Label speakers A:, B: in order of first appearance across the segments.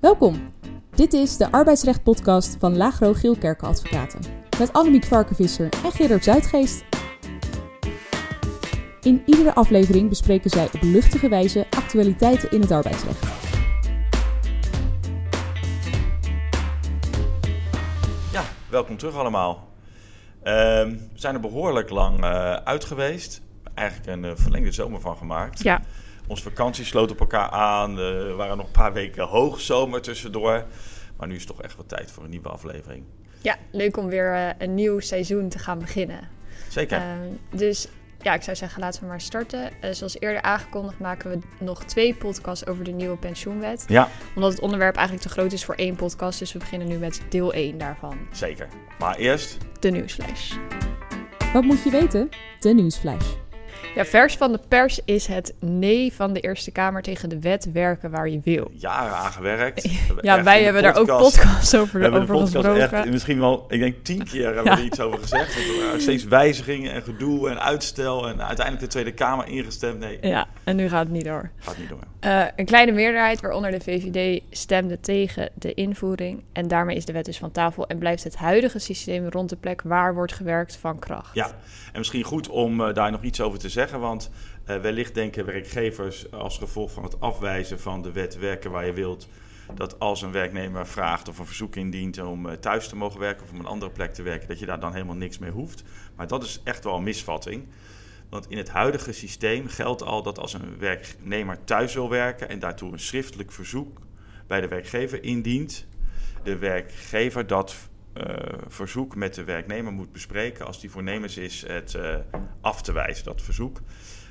A: Welkom. Dit is de arbeidsrecht-podcast van Lagro Geelkerken Advocaten. Met Annemiek Varkenvisser en Gerard Zuidgeest. In iedere aflevering bespreken zij op luchtige wijze actualiteiten in het arbeidsrecht.
B: Ja, welkom terug allemaal. Ehm, we zijn er behoorlijk lang eh, uit geweest. Eigenlijk een eh, verlengde zomer van gemaakt.
C: Ja,
B: Onze vakantie sloot op elkaar aan. Er waren nog een paar weken hoogzomer tussendoor. Maar nu is het toch echt wat tijd voor een nieuwe aflevering.
C: ja leuk om weer eh, een nieuw seizoen te gaan beginnen.
B: Zeker.
C: Ehm, dus ja, ik zou zeggen, laten we maar starten. Eh, zoals eerder aangekondigd maken we nog twee podcasts over de nieuwe pensioenwet.
B: ja,
C: Omdat het onderwerp eigenlijk te groot is voor één podcast. Dus we beginnen nu met deel 1 daarvan.
B: zeker. Maar eerst,
C: De nieuwsflash.
A: Wat moet je weten? De nieuwsflash.
C: Ja, vers van de pers is het nee van de Eerste Kamer tegen de wet werken waar je wil.
B: jaren aangewerkt. We hebben
C: Ja,
B: echt
C: wij
B: de
C: hebben daar ook
B: podcast-
C: podcasts over,
B: We hebben de
C: over
B: podcast
C: gesproken.
B: echt misschien wel, ik denk tien keer hebben
C: Ja.
B: we er iets over gezegd. Er steeds wijzigingen en gedoe en uitstel. En uiteindelijk de Tweede Kamer ingestemd. Nee,
C: Ja, en nu gaat het niet door.
B: gaat niet door.
C: Eh, een kleine meerderheid, waaronder de VVD, stemde tegen de invoering. En daarmee is de wet dus van tafel en blijft het huidige systeem rond de plek waar wordt gewerkt van kracht.
B: Ja, en misschien goed om eh, daar nog iets over te zeggen, want eh, wellicht denken werkgevers als gevolg van het afwijzen van de wet werken waar je wilt, dat als een werknemer vraagt of een verzoek indient om thuis te mogen werken of op een andere plek te werken, dat je daar dan helemaal niks mee hoeft. Maar dat is echt wel een misvatting. Want in het huidige systeem geldt al dat als een werknemer thuis wil werken en daartoe een schriftelijk verzoek bij de werkgever indient, de werkgever dat eh, verzoek met de werknemer moet bespreken als die voornemens is het eh, af te wijzen, dat verzoek.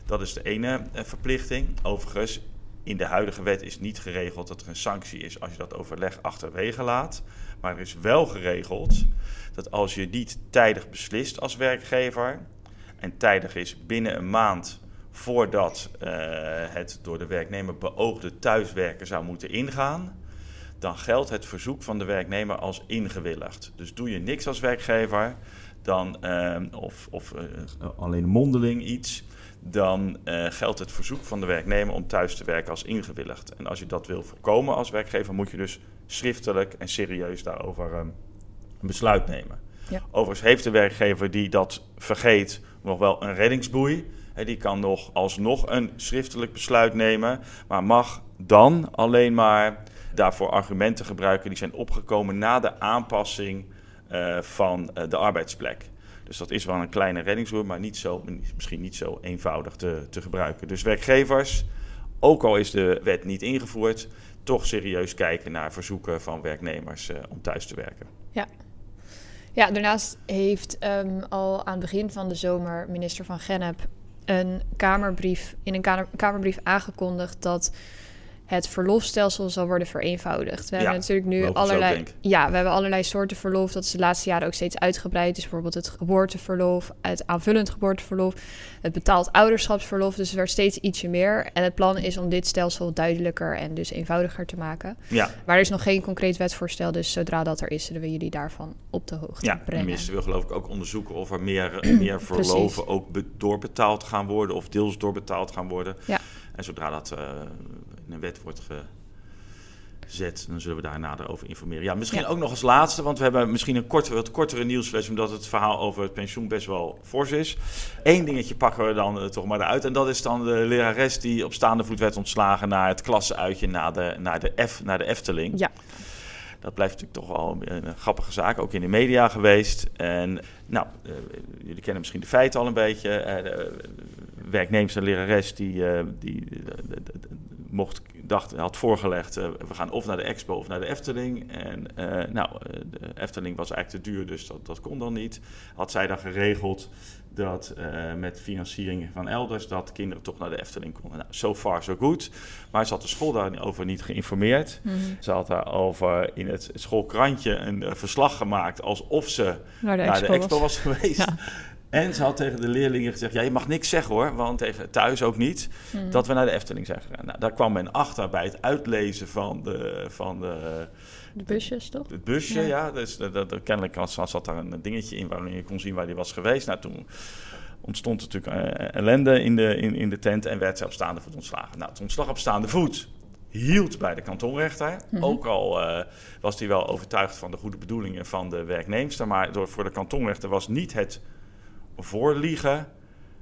B: Dat is de ene eh, verplichting. Overigens, in de huidige wet is niet geregeld dat er een sanctie is als je dat overleg achterwege laat. Maar er is wel geregeld dat als je niet tijdig beslist als werkgever, en tijdig is binnen een maand voordat eh, het door de werknemer beoogde thuiswerken zou moeten ingaan, dan geldt het verzoek van de werknemer als ingewilligd. Dus doe je niks als werkgever, dan, eh, of, of eh, alleen mondeling iets, dan geldt het verzoek van de werknemer om thuis te werken als ingewilligd. En als je dat wil voorkomen als werkgever, moet je dus schriftelijk en serieus daarover een besluit nemen.
C: Ja.
B: Overigens heeft de werkgever die dat vergeet nog wel een reddingsboei. Hè, die kan nog alsnog een schriftelijk besluit nemen, maar mag dan alleen maar daarvoor argumenten gebruiken die zijn opgekomen na de aanpassing eh, van eh, de arbeidsplek. Dus dat is wel een kleine reddingsboei, maar niet zo, misschien niet zo eenvoudig te, te gebruiken. Dus werkgevers, ook al is de wet niet ingevoerd, toch serieus kijken naar verzoeken van werknemers eh, om thuis te werken.
C: Ja, daarnaast heeft ehm, al aan het begin van de zomer minister van Gennep een kamerbrief, in een kamer- kamerbrief aangekondigd dat het verlofstelsel zal worden vereenvoudigd. We
B: Ja,
C: hebben natuurlijk nu allerlei, ja, we hebben allerlei soorten verlof. Dat is de laatste jaren ook steeds uitgebreid. Dus bijvoorbeeld het geboorteverlof, het aanvullend geboorteverlof, het betaald ouderschapsverlof. Dus er werd steeds ietsje meer. En het plan is om dit stelsel duidelijker en dus eenvoudiger te maken.
B: Ja,
C: Maar er is nog geen concreet wetsvoorstel, dus zodra dat er is, zullen we jullie daarvan op de hoogte
B: Ja, de
C: brengen.
B: minister wil geloof ik ook onderzoeken of er meer, meer verloven ook be- doorbetaald gaan worden of deels doorbetaald gaan worden.
C: Ja.
B: En zodra dat eh, in een wet wordt gezet, dan zullen we daar nader over informeren. Ja, misschien
C: Ja.
B: ook nog als laatste, want we hebben misschien een kortere, wat kortere nieuwsfles, omdat het verhaal over het pensioen best wel fors is. Eén dingetje pakken we dan eh, toch maar eruit en dat is dan de lerares die op staande voet werd ontslagen na het klassenuitje naar de, naar de, F, naar de Efteling.
C: Ja.
B: Dat blijft natuurlijk toch wel een, grappige zaak, ook in de media geweest. En nou, eh, jullie kennen misschien de feiten al een beetje. De werknemers en lerares die, eh, die mocht, dacht, had voorgelegd, eh, we gaan of naar de expo of naar de Efteling. En eh, nou, eh, de Efteling was eigenlijk te duur, dus dat, dat kon dan niet. Had zij dan geregeld dat met financiering van elders, dat kinderen toch naar de Efteling konden. Nou, so far so good. Maar ze had de school daarover niet geïnformeerd.
C: Mhm.
B: Ze had daarover in het schoolkrantje een verslag gemaakt alsof ze
C: Naar de
B: naar
C: expo,
B: de expo
C: was.
B: was, geweest.
C: Ja.
B: En ze had tegen de leerlingen gezegd: Ja, je mag niks zeggen hoor, want tegen thuis ook niet,
C: Mhm.
B: dat we naar de Efteling zijn gegaan. Nou, daar kwam men achter bij het uitlezen van, de, van de,
C: De busjes, toch?
B: het busje.
C: Ja.
B: Ja. dus dat, dat, kennelijk zat daar een dingetje in waarin je kon zien waar die was geweest. Nou, toen ontstond natuurlijk eh, ellende in de, in, in de tent en werd ze op staande voet ontslagen. Nou, het ontslag op staande voet
D: hield bij de kantonrechter.
A: Mhm.
D: Ook al eh, was hij wel overtuigd van de goede bedoelingen van de werknemster. Maar door, voor de kantonrechter was niet het voorliegen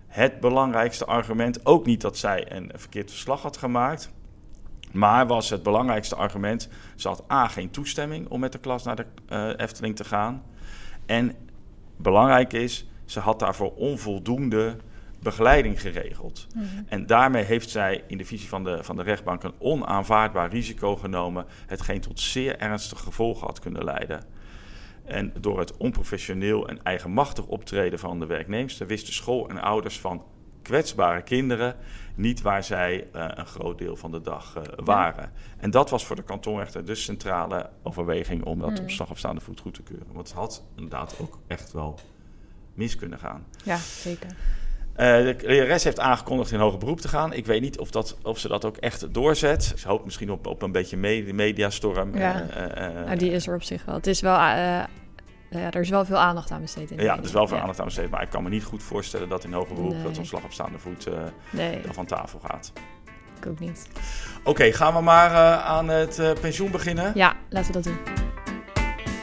D: het belangrijkste argument. Ook niet dat zij een verkeerd verslag had gemaakt. Maar was het belangrijkste argument, ze had A, geen toestemming om met de klas naar de eh, Efteling te gaan. En belangrijk is, ze had daarvoor onvoldoende begeleiding geregeld.
C: Mhm.
D: En daarmee heeft zij in de visie van de, van de rechtbank een onaanvaardbaar risico genomen, hetgeen tot zeer ernstige gevolgen had kunnen leiden. En door het onprofessioneel en eigenmachtig optreden van de werknemster wisten school en ouders van kwetsbare kinderen niet waar zij eh, een groot deel van de dag eh, waren. En dat was voor de kantonrechter de centrale overweging om dat
C: Mm.
D: op slag op staande voet goed te keuren. Want het had inderdaad ook echt wel mis kunnen gaan.
C: Ja, zeker.
D: Eh, de lerares heeft aangekondigd in hoger beroep te gaan. Ik weet niet of, dat, of ze dat ook echt doorzet. Ze hoopt misschien op, op een beetje me- mediastorm.
C: Ja.
D: Eh, eh, eh,
C: Nou, die is er op zich wel. Het is wel, eh, ja, er is wel veel aandacht aan besteed. In
D: ja, er is wel veel
C: Ja.
D: aandacht aan besteed. Maar ik kan me niet goed voorstellen dat in hoger beroep
C: Nee.
D: dat een slag op staande voet eh,
C: Nee,
D: dan van tafel gaat.
C: ik ook niet.
D: Oké, gaan we maar eh, aan het eh, pensioen beginnen.
C: Ja, laten we dat doen.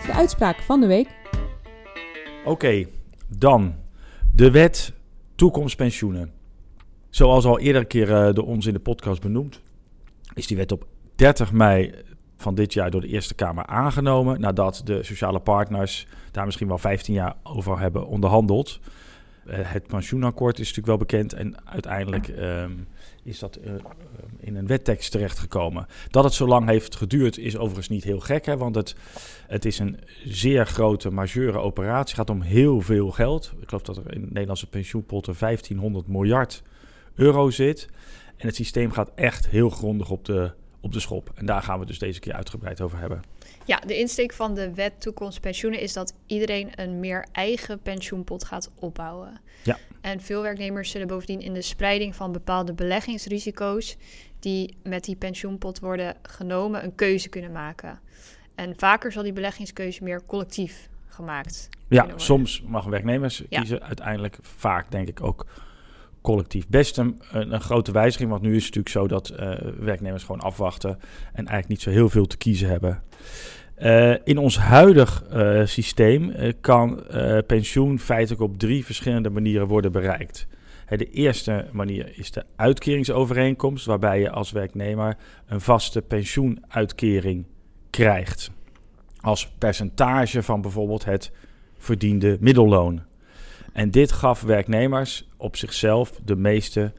A: De uitspraak van de week.
B: Oké, dan de wet toekomstpensioenen. Zoals al eerder keer eh, door ons in de podcast benoemd, is die wet op 30 mei van dit jaar door de Eerste Kamer aangenomen. Nadat de sociale partners daar misschien wel 15 jaar over hebben onderhandeld. Eh, het pensioenakkoord is natuurlijk wel bekend en uiteindelijk ehm, is dat eh, in een wettekst terechtgekomen. Dat het zo lang heeft geduurd is overigens niet heel gek, hè, want het, het is een zeer grote, majeure operatie. Het gaat om heel veel geld. Ik geloof dat er in de Nederlandse pensioenpotten 1500 miljard euro zit. En het systeem gaat echt heel grondig op de, op de schop. En daar gaan we dus deze keer uitgebreid over hebben.
C: Ja, de insteek van de wet toekomst pensioenen is dat iedereen een meer eigen pensioenpot gaat opbouwen.
B: Ja.
C: En veel werknemers zullen bovendien in de spreiding van bepaalde beleggingsrisico's die met die pensioenpot worden genomen, een keuze kunnen maken. En vaker zal die beleggingskeuze meer collectief gemaakt
B: Ja, soms mag werknemers
C: Ja.
B: kiezen. Uiteindelijk vaak denk ik ook collectief. Best een, een, een grote wijziging, want nu is het natuurlijk zo dat eh, werknemers gewoon afwachten en eigenlijk niet zo heel veel te kiezen hebben. Eh, in ons huidig eh, systeem eh, kan pensioen feitelijk op drie verschillende manieren worden bereikt. Hè, de eerste manier is de uitkeringsovereenkomst, waarbij je als werknemer een vaste pensioenuitkering krijgt. Als percentage van bijvoorbeeld het verdiende middelloon. En dit gaf werknemers op zichzelf de meeste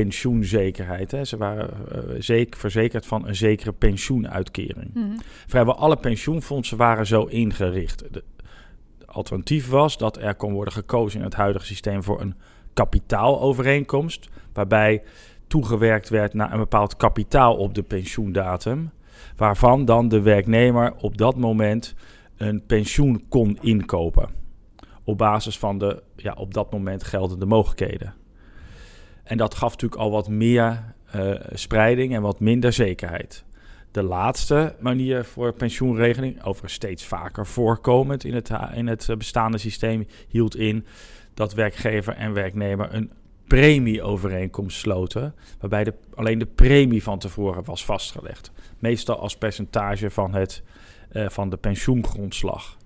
B: pensioenzekerheid. Hè. Ze waren eh, zeker, verzekerd van een zekere pensioenuitkering.
C: Mhm.
B: Vrijwel alle pensioenfondsen waren zo ingericht. De, de alternatief was dat er kon worden gekozen in het huidige systeem voor een kapitaalovereenkomst, waarbij toegewerkt werd naar een bepaald kapitaal op de pensioendatum, waarvan dan de werknemer op dat moment een pensioen kon inkopen. Op basis van de ja, op dat moment geldende mogelijkheden. En dat gaf natuurlijk al wat meer eh, spreiding en wat minder zekerheid. De laatste manier voor pensioenregeling, overigens steeds vaker voorkomend in het, in het bestaande systeem, hield in dat werkgever en werknemer een premieovereenkomst sloten, waarbij de, alleen de premie van tevoren was vastgelegd. Meestal als percentage van, het, eh, van de pensioengrondslag.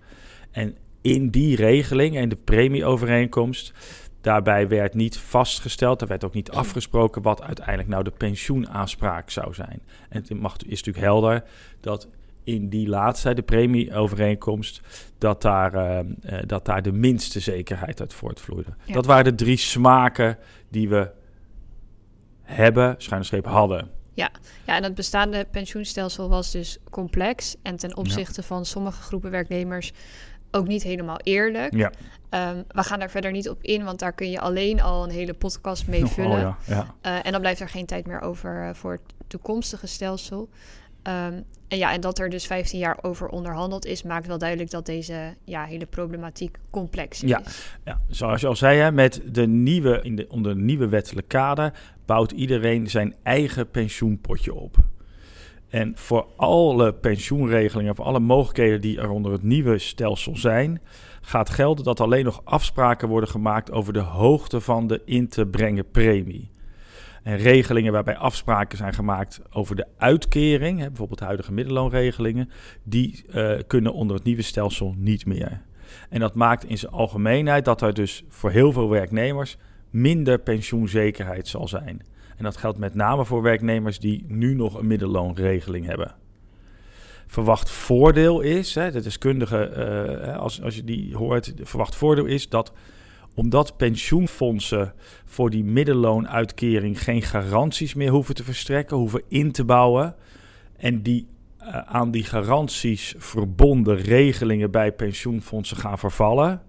B: En in die regeling en de premieovereenkomst, daarbij werd niet vastgesteld, er werd ook niet afgesproken wat uiteindelijk nou de pensioenaanspraak zou zijn. En het mag, is natuurlijk helder dat in die laatste, de premieovereenkomst, dat daar, eh, eh, dat daar de minste zekerheid uit voortvloeide.
C: Ja.
B: Dat waren de drie smaken die we hebben, schuine streep hadden.
C: Ja, en het bestaande pensioenstelsel was dus complex en ten opzichte van sommige groepen werknemers ook niet helemaal eerlijk.
B: Ja.
C: Ehm, we gaan daar verder niet op in, want daar kun je alleen al een hele podcast mee vullen.
B: Oh, ja, ja.
C: Eh, en dan blijft er geen tijd meer over eh, voor het toekomstige stelsel. Ehm, en ja, en dat er dus 15 jaar over onderhandeld is, maakt wel duidelijk dat deze ja, hele problematiek complex is.
B: Ja. Ja, zoals je al zei, hè, met de nieuwe, in de, onder de nieuwe wettelijke kader bouwt iedereen zijn eigen pensioenpotje op. En voor alle pensioenregelingen, voor alle mogelijkheden die er onder het nieuwe stelsel zijn, gaat gelden dat alleen nog afspraken worden gemaakt over de hoogte van de in te brengen premie. En regelingen waarbij afspraken zijn gemaakt over de uitkering, bijvoorbeeld huidige middelloonregelingen, die uh, kunnen onder het nieuwe stelsel niet meer. En dat maakt in zijn algemeenheid dat er dus voor heel veel werknemers minder pensioenzekerheid zal zijn. En dat geldt met name voor werknemers die nu nog een middelloonregeling hebben. Verwacht voordeel is, hè, de deskundige, uh, als, als je die hoort, verwacht voordeel is dat omdat pensioenfondsen voor die middelloonuitkering geen garanties meer hoeven te verstrekken, hoeven in te bouwen. En die uh, aan die garanties verbonden regelingen bij pensioenfondsen gaan vervallen.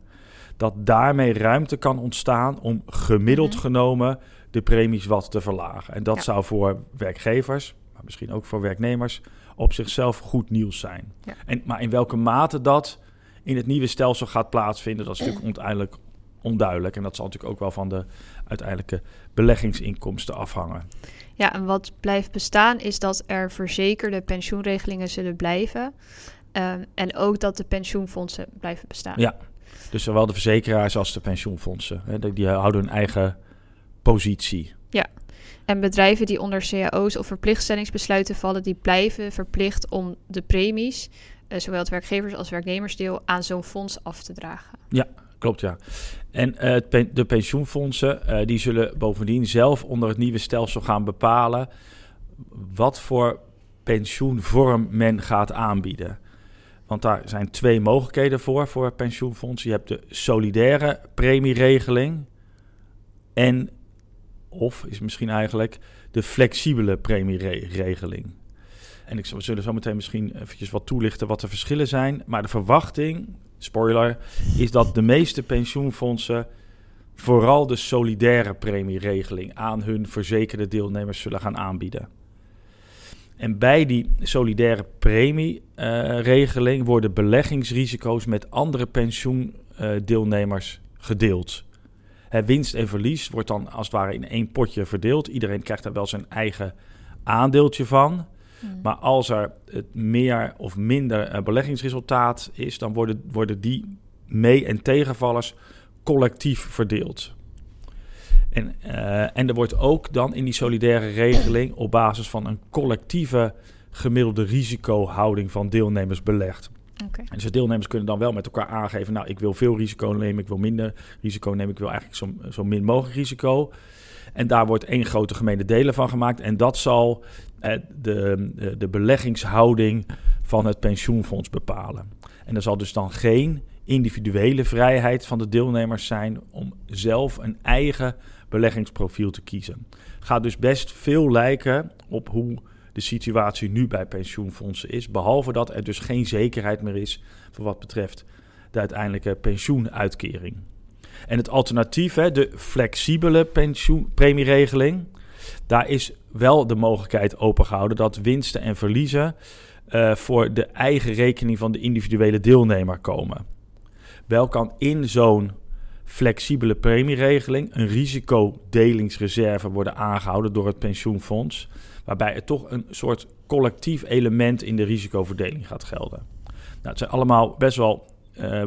B: Dat daarmee ruimte kan ontstaan om gemiddeld mhm. genomen de premies wat te verlagen. En dat zou voor werkgevers, maar misschien ook voor werknemers, op zichzelf goed nieuws zijn. Ja. En, maar in welke mate dat in het nieuwe stelsel gaat plaatsvinden, dat is natuurlijk uiteindelijk onduidelijk. En dat zal natuurlijk ook wel van de uiteindelijke beleggingsinkomsten afhangen.
C: Ja, en wat blijft bestaan is dat er verzekerde pensioenregelingen zullen blijven. Um, en ook dat de pensioenfondsen blijven bestaan.
B: Ja, dus zowel de verzekeraars als de pensioenfondsen. Hè, die houden hun eigen positie.
C: Ja, en bedrijven die onder cao's of verplichtstellingsbesluiten vallen, die blijven verplicht om de premies, uh, zowel het werkgevers- als werknemersdeel, aan zo'n fonds af te dragen.
B: Ja, klopt ja. En uh, de pensioenfondsen uh, die zullen bovendien zelf onder het nieuwe stelsel gaan bepalen wat voor pensioenvorm men gaat aanbieden. Want daar zijn twee mogelijkheden voor, voor pensioenfondsen. Je hebt de solidaire premieregeling en of is misschien eigenlijk de flexibele premieregeling. En ik zullen zo meteen misschien eventjes wat toelichten wat de verschillen zijn. Maar de verwachting, spoiler, is dat de meeste pensioenfondsen vooral de solidaire premieregeling aan hun verzekerde deelnemers zullen gaan aanbieden. En bij die solidaire premieregeling worden beleggingsrisico's met andere pensioendeelnemers gedeeld winst en verlies wordt dan als het ware in één potje verdeeld. Iedereen krijgt daar wel zijn eigen aandeeltje van. Hmm. Maar als er het meer of minder uh, beleggingsresultaat is, dan worden, worden die mee- en tegenvallers collectief verdeeld. En, uh, en er wordt ook dan in die solidaire regeling op basis van een collectieve gemiddelde risicohouding van deelnemers belegd. En dus deelnemers kunnen dan wel met elkaar aangeven... nou, ik wil veel risico nemen, ik wil minder risico nemen... ik wil eigenlijk zo, zo min mogelijk risico. En daar wordt één grote gemene delen van gemaakt. En dat zal eh, de, de beleggingshouding van het pensioenfonds bepalen. En er zal dus dan geen individuele vrijheid van de deelnemers zijn... om zelf een eigen beleggingsprofiel te kiezen. Gaat dus best veel lijken op hoe de situatie nu bij pensioenfondsen is. Behalve dat er dus geen zekerheid meer is voor wat betreft de uiteindelijke pensioenuitkering. En het alternatief, hè, de flexibele pensioenpremieregeling, daar is wel de mogelijkheid opengehouden dat winsten en verliezen uh, voor de eigen rekening van de individuele deelnemer komen. Wel kan in zo'n flexibele premieregeling een risicodelingsreserve worden aangehouden door het pensioenfonds waarbij er toch een soort collectief element in de risicoverdeling gaat gelden. Nou, het zijn allemaal best wel uh,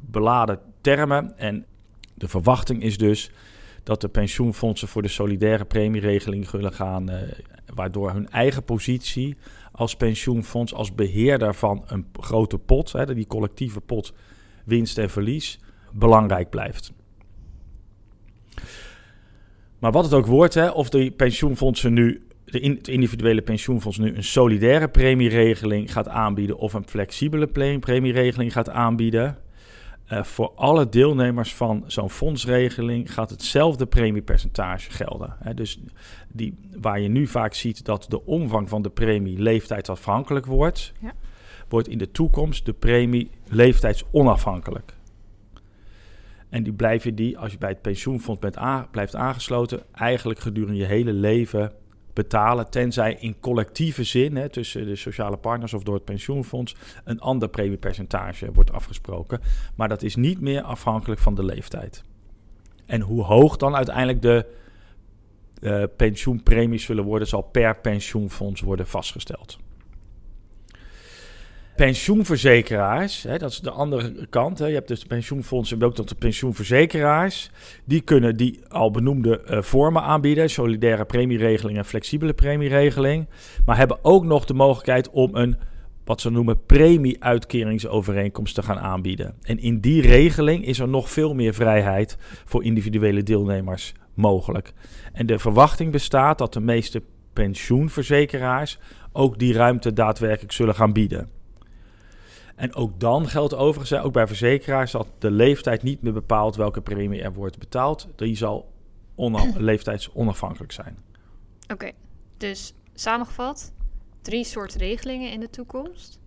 B: beladen termen en de verwachting is dus dat de pensioenfondsen voor de solidaire premieregeling zullen gaan, uh, waardoor hun eigen positie als pensioenfonds, als beheerder van een grote pot, hè, die collectieve pot winst en verlies, belangrijk blijft. Maar wat het ook wordt, hè, of die pensioenfondsen nu het individuele pensioenfonds nu een solidaire premieregeling gaat aanbieden of een flexibele premieregeling gaat aanbieden. Uh, voor alle deelnemers van zo'n fondsregeling gaat hetzelfde premiepercentage gelden. Dus die, waar je nu vaak ziet dat de omvang van de premie leeftijdsafhankelijk wordt, ja. wordt in de toekomst de premie leeftijdsonafhankelijk. En die blijven die, als je bij het pensioenfonds bent blijft aangesloten, eigenlijk gedurende je hele leven betalen, tenzij in collectieve zin hè, tussen de sociale partners of door het pensioenfonds een ander premiepercentage wordt afgesproken. Maar dat is niet meer afhankelijk van de leeftijd. En hoe hoog dan uiteindelijk de uh, pensioenpremies zullen worden, zal per pensioenfonds worden vastgesteld. Pensioenverzekeraars, hè, dat is de andere kant. Hè. Je hebt dus pensioenfondsen en ook nog de pensioenverzekeraars. Die kunnen die al benoemde uh, vormen aanbieden. Solidaire premieregeling en flexibele premieregeling. Maar hebben ook nog de mogelijkheid om een wat ze noemen premieuitkeringsovereenkomst te gaan aanbieden. En in die regeling is er nog veel meer vrijheid voor individuele deelnemers mogelijk. En de verwachting bestaat dat de meeste pensioenverzekeraars ook die ruimte daadwerkelijk zullen gaan bieden. En ook dan geldt overigens, ook bij verzekeraars, dat de leeftijd niet meer bepaalt welke premie er wordt betaald. Die zal leeftijdsonafhankelijk zijn.
C: Oké, dus samengevat, drie soorten regelingen in de toekomst.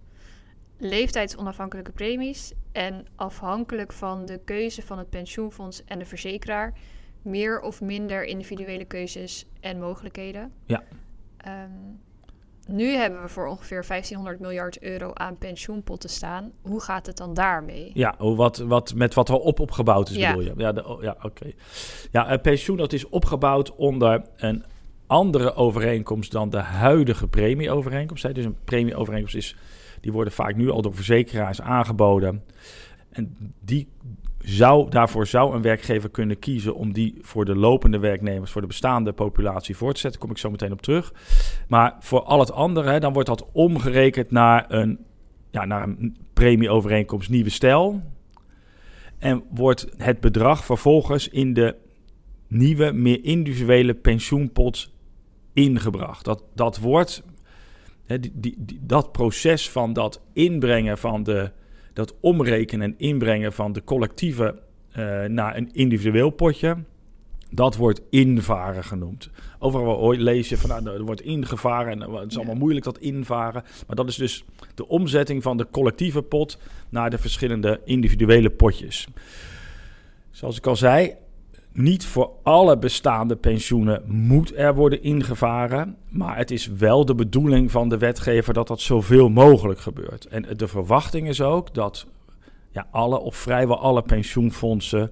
C: Leeftijdsonafhankelijke premies en afhankelijk van de keuze van het pensioenfonds en de verzekeraar meer of minder individuele keuzes en mogelijkheden.
B: Ja.
C: Ehm, nu hebben we voor ongeveer 1500 miljard euro aan pensioenpotten staan. Hoe gaat het dan daarmee?
B: Ja, wat, wat, met wat er op opgebouwd is, bedoel je? Ja, de, oh, ja oké. Ja, pensioen dat is opgebouwd onder een andere overeenkomst dan de huidige premieovereenkomst. Dus een premieovereenkomst is, die worden vaak nu al door verzekeraars aangeboden. En die zou, daarvoor zou een werkgever kunnen kiezen om die voor de lopende werknemers, voor de bestaande populatie voor te zetten. Daar kom ik zo meteen op terug. Maar voor al het andere, dan wordt dat omgerekend naar een, ja, naar een premieovereenkomst nieuwe stijl. En wordt het bedrag vervolgens in de nieuwe, meer individuele pensioenpot ingebracht. Dat, dat wordt, hè, die, die, dat proces van dat inbrengen van de, dat omrekenen en inbrengen van de collectieve uh, naar een individueel potje, dat wordt invaren genoemd. Overal lees je van, nou, er wordt ingevaren en het is allemaal moeilijk dat invaren. Maar dat is dus de omzetting van de collectieve pot naar de verschillende individuele potjes. Zoals ik al zei, niet voor alle bestaande pensioenen moet er worden ingevaren. Maar het is wel de bedoeling van de wetgever dat dat zoveel mogelijk gebeurt. En de verwachting is ook dat ja, alle of vrijwel alle pensioenfondsen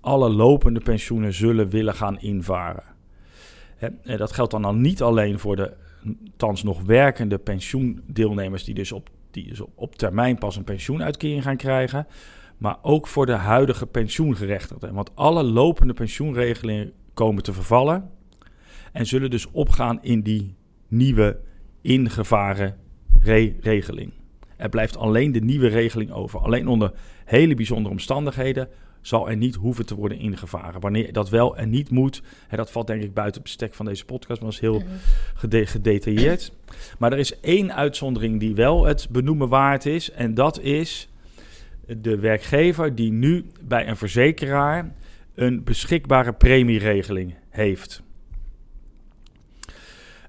B: alle lopende pensioenen zullen willen gaan invaren. En dat geldt dan, dan niet alleen voor de thans nog werkende pensioendeelnemers die dus op, die dus op termijn pas een pensioenuitkering gaan krijgen maar ook voor de huidige pensioengerechtigden. Want alle lopende pensioenregelingen komen te vervallen en zullen dus opgaan in die nieuwe ingevaren regeling. Er blijft alleen de nieuwe regeling over. Alleen onder hele bijzondere omstandigheden zal er niet hoeven te worden ingevaren. Wanneer dat wel en niet moet, hè, dat valt denk ik buiten het bestek van deze podcast, maar dat is heel mhm. gedetailleerd. Maar er is één uitzondering die wel het benoemen waard is, en dat is de werkgever die nu bij een verzekeraar een beschikbare premieregeling heeft.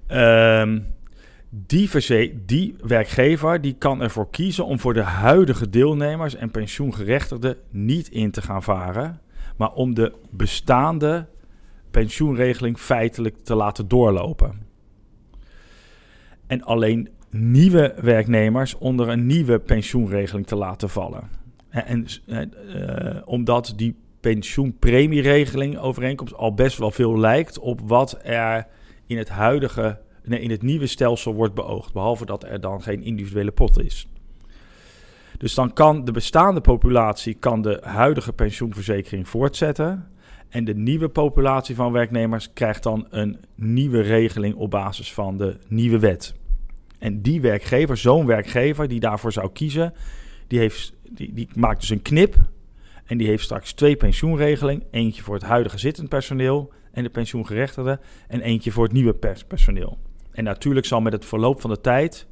B: Ehm, die, die werkgever die kan ervoor kiezen om voor de huidige deelnemers en pensioengerechtigden niet in te gaan varen, maar om de bestaande pensioenregeling feitelijk te laten doorlopen. En alleen nieuwe werknemers onder een nieuwe pensioenregeling te laten vallen. En uh, omdat die pensioenpremieregeling overeenkomst al best wel veel lijkt op wat er in het huidige, nee, in het nieuwe stelsel wordt beoogd. Behalve dat er dan geen individuele pot is. Dus dan kan de bestaande populatie kan de huidige pensioenverzekering voortzetten. En de nieuwe populatie van werknemers krijgt dan een nieuwe regeling op basis van de nieuwe wet. En die werkgever, zo'n werkgever die daarvoor zou kiezen, die heeft die, die maakt dus een knip. En die heeft straks twee pensioenregelingen. Eentje voor het huidige zittend personeel en de pensioengerechtigden. En eentje voor het nieuwe personeel. En natuurlijk zal met het verloop van de tijd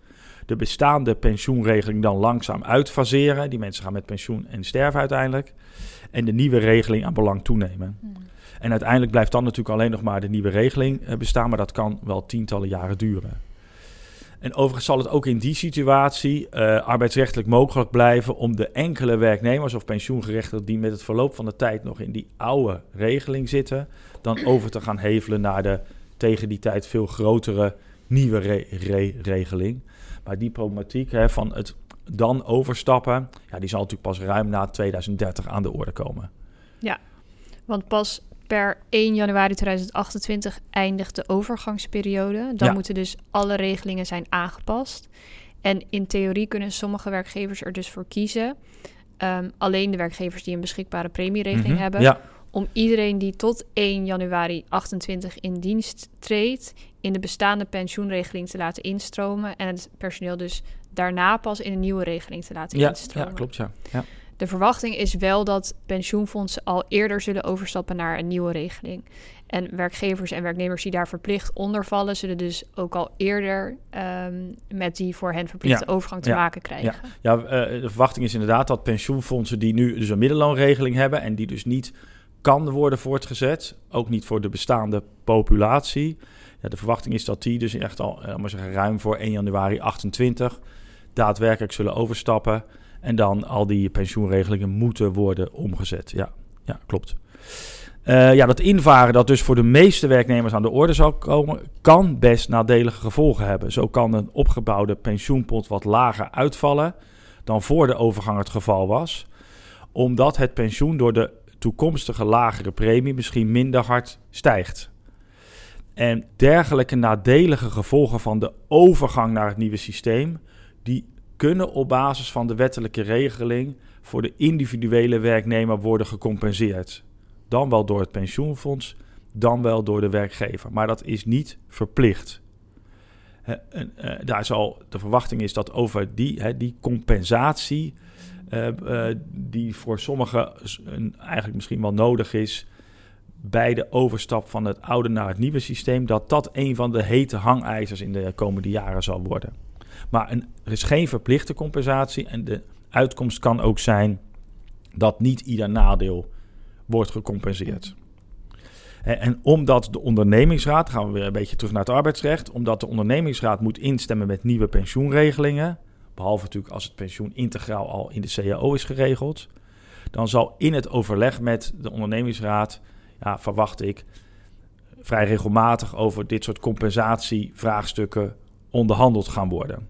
B: de bestaande pensioenregeling dan langzaam uitfaseren. Die mensen gaan met pensioen en sterven uiteindelijk. En de nieuwe regeling aan belang toenemen. Hmm. En uiteindelijk blijft dan natuurlijk alleen nog maar de nieuwe regeling eh, bestaan. Maar dat kan wel tientallen jaren duren. En overigens zal het ook in die situatie uh, arbeidsrechtelijk mogelijk blijven om de enkele werknemers of pensioengerechtigden die met het verloop van de tijd nog in die oude regeling zitten, dan over te gaan hevelen naar de tegen die tijd veel grotere nieuwe regeling. Maar die problematiek hè, van het dan overstappen, ja, die zal natuurlijk pas ruim na 2030 aan de orde komen.
C: Ja, want pas per 1 januari 2028 eindigt de overgangsperiode. Dan moeten dus alle regelingen zijn aangepast. En in theorie kunnen sommige werkgevers er dus voor kiezen, ehm, alleen de werkgevers die een beschikbare premieregeling
B: Mhm,
C: hebben,
B: Ja,
C: om iedereen die tot 1 januari 28 in dienst treedt, in de bestaande pensioenregeling te laten instromen en het personeel dus daarna pas in een nieuwe regeling te laten
B: ja,
C: instromen.
B: ja, klopt, ja. ja.
C: De verwachting is wel dat pensioenfondsen al eerder zullen overstappen naar een nieuwe regeling. En werkgevers en werknemers die daar verplicht onder vallen, zullen dus ook al eerder ehm, met die voor hen verplichte overgang te
B: ja,
C: maken krijgen.
B: Ja, eh, de verwachting is inderdaad dat pensioenfondsen die nu dus een middelloonregeling hebben en die dus niet kan worden voortgezet, ook niet voor de bestaande populatie. Ja, de verwachting is dat die dus echt al eh, maar zeggen, ruim voor 1 januari 28 daadwerkelijk zullen overstappen en dan al die pensioenregelingen moeten worden omgezet. Ja, ja klopt. Eh, ja, dat invaren dat dus voor de meeste werknemers aan de orde zal komen, kan best nadelige gevolgen hebben. Zo kan een opgebouwde pensioenpot wat lager uitvallen dan voor de overgang het geval was, omdat het pensioen door de toekomstige lagere premie misschien minder hard stijgt. En dergelijke nadelige gevolgen van de overgang naar het nieuwe systeem, die kunnen op basis van de wettelijke regeling voor de individuele werknemer worden gecompenseerd. Dan wel door het pensioenfonds, dan wel door de werkgever. Maar dat is niet verplicht. Eh, daar zal, de verwachting is dat over die, die compensatie, eh, eh, die voor sommigen eigenlijk misschien wel nodig is bij de overstap van het oude naar het nieuwe systeem, dat dat een van de hete hangijzers in de komende jaren zal worden. Maar er is geen verplichte compensatie en de uitkomst kan ook zijn dat niet ieder nadeel wordt gecompenseerd. En, omdat de ondernemingsraad, gaan we weer een beetje terug naar het arbeidsrecht, omdat de ondernemingsraad moet instemmen met nieuwe pensioenregelingen, behalve natuurlijk als het pensioen integraal al in de CAO is geregeld, dan zal in het overleg met de ondernemingsraad, ja, verwacht ik, vrij regelmatig over dit soort compensatievraagstukken onderhandeld gaan worden.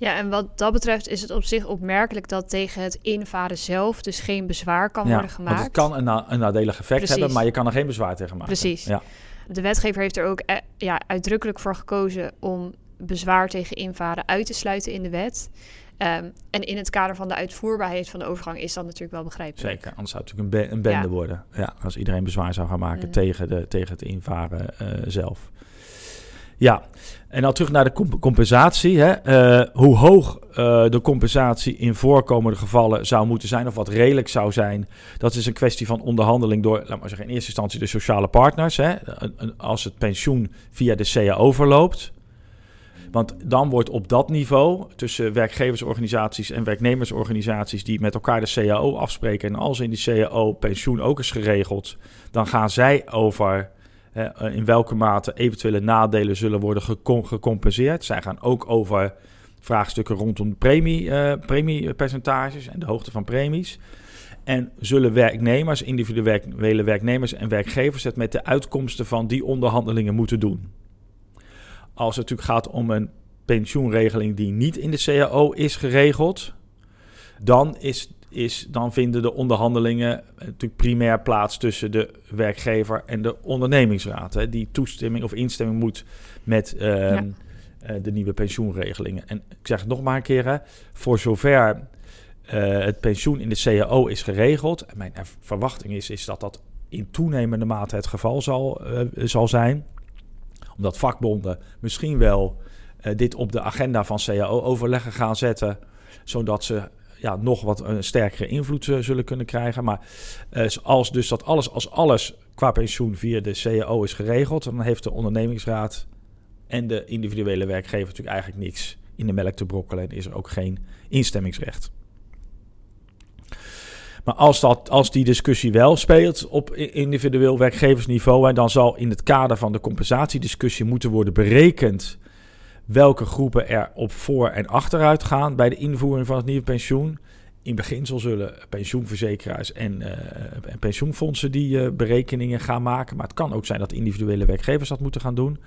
C: Ja, en wat dat betreft is het op zich opmerkelijk dat tegen het invaren zelf dus geen bezwaar kan
B: Ja,
C: worden
B: want
C: gemaakt.
B: het kan een, na- een nadelig effect
C: Precies.
B: hebben, maar je kan er geen bezwaar tegen maken.
C: Precies.
B: Ja.
C: De wetgever heeft er ook eh, ja, uitdrukkelijk voor gekozen om bezwaar tegen invaren uit te sluiten in de wet. Ehm, en in het kader van de uitvoerbaarheid van de overgang is dat natuurlijk wel begrijpelijk.
B: Zeker, anders zou het natuurlijk een, be- een bende
C: Ja.
B: worden. Ja, als iedereen bezwaar zou gaan maken
C: Mm.
B: tegen, de, tegen het invaren eh, zelf. Ja, en dan terug naar de comp- compensatie. Hè. Eh, hoe hoog eh, de compensatie in voorkomende gevallen zou moeten zijn, of wat redelijk zou zijn, dat is een kwestie van onderhandeling door, laat maar zeggen, in eerste instantie de sociale partners. Hè. Als het pensioen via de CAO verloopt. Want dan wordt op dat niveau tussen werkgeversorganisaties en werknemersorganisaties die met elkaar de CAO afspreken. En als in die CAO pensioen ook is geregeld, dan gaan zij over in welke mate eventuele nadelen zullen worden gecom- gecompenseerd. Zij gaan ook over vraagstukken rondom premie, eh, premiepercentages en de hoogte van premies. En zullen werknemers, individuele werknemers en werkgevers het met de uitkomsten van die onderhandelingen moeten doen. Als het natuurlijk gaat om een pensioenregeling die niet in de CAO is geregeld, dan, is, is, dan vinden de onderhandelingen natuurlijk primair plaats tussen de werkgever en de ondernemingsraad. Hè, die toestemming of instemming moet met ehm, eh, de nieuwe pensioenregelingen. En ik zeg het nog maar een keer, hè, voor zover eh, het pensioen in de CAO is geregeld, en mijn er- verwachting is, is dat dat in toenemende mate het geval zal, eh, zal zijn omdat vakbonden misschien wel eh, dit op de agenda van CAO-overleggen gaan zetten, zodat ze ja, nog wat een sterkere invloed eh, zullen kunnen krijgen. Maar eh, als dus dat alles, als alles qua pensioen via de CAO is geregeld, dan heeft de ondernemingsraad en de individuele werkgever natuurlijk eigenlijk niks in de melk te brokkelen en is er ook geen instemmingsrecht. Maar als, dat, als die discussie wel speelt op individueel werkgeversniveau, en dan zal in het kader van de compensatiediscussie moeten worden berekend welke groepen er op voor- en achteruit gaan bij de invoering van het nieuwe pensioen. In beginsel zullen pensioenverzekeraars en, eh, en pensioenfondsen die eh, berekeningen gaan maken. Maar het kan ook zijn dat individuele werkgevers dat moeten gaan doen.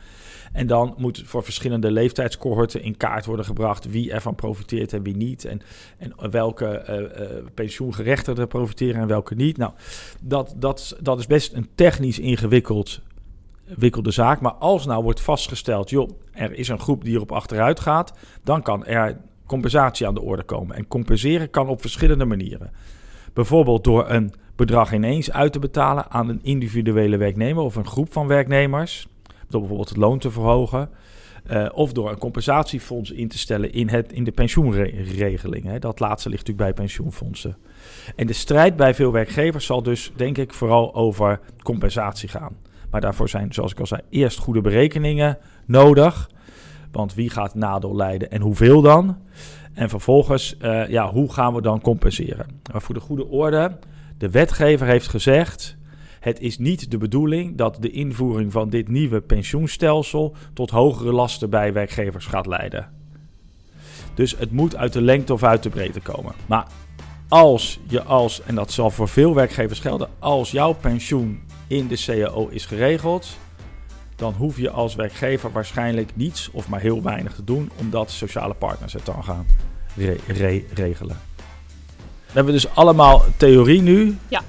B: En dan moet voor verschillende leeftijdscohorten in kaart worden gebracht wie ervan profiteert en wie niet. En, en welke eh, pensioengerechtigden profiteren en welke niet. Nou, dat, dat, dat is best een technisch ingewikkeld ingewikkelde zaak. Maar als nou wordt vastgesteld, joh, er is een groep die erop achteruit gaat, dan kan er compensatie aan de orde komen. En compenseren kan op verschillende manieren. Bijvoorbeeld door een bedrag ineens uit te betalen aan een individuele werknemer of een groep van werknemers. Door bijvoorbeeld het loon te verhogen. Uh, of door een compensatiefonds in te stellen in, het, in de pensioenregeling. Hè. Dat laatste ligt natuurlijk bij pensioenfondsen. En de strijd bij veel werkgevers zal dus, denk ik, vooral over compensatie gaan. Maar daarvoor zijn, zoals ik al zei, eerst goede berekeningen nodig. Want wie gaat nadeel leiden en hoeveel dan? En vervolgens, uh, ja, hoe gaan we dan compenseren? Maar voor de goede orde, de wetgever heeft gezegd... Het is niet de bedoeling dat de invoering van dit nieuwe pensioenstelsel tot hogere lasten bij werkgevers gaat leiden. Dus het moet uit de lengte of uit de breedte komen. Maar als je als, en dat zal voor veel werkgevers gelden, als jouw pensioen in de CAO is geregeld, dan hoef je als werkgever waarschijnlijk niets of maar heel weinig te doen, omdat sociale partners het dan gaan regelen. We hebben dus allemaal theorie nu.
C: Ja.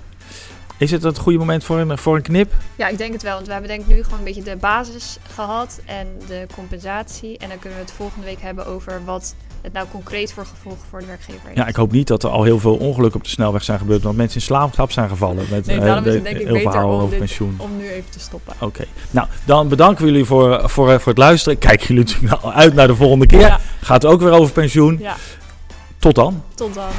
B: Is het het goede moment voor een, voor een knip?
C: Ja, ik denk het wel. Want we hebben denk ik nu gewoon een beetje de basis gehad en de compensatie. En dan kunnen we het volgende week hebben over wat het nou concreet voor gevolgen voor de werkgever heeft.
B: Ja, ik hoop niet dat er al heel veel ongelukken op de snelweg zijn gebeurd, want mensen in slaapgrap zijn gevallen. Met,
C: nee, daarom is het denk ik beter om,
B: dit, pensioen.
C: om nu even te stoppen.
B: Oké, nou dan bedanken we jullie voor, voor, voor het luisteren. Kijken jullie natuurlijk nou uit naar de volgende keer. Ja. Gaat ook weer over pensioen.
C: Ja.
B: Tot dan.
C: Tot dan.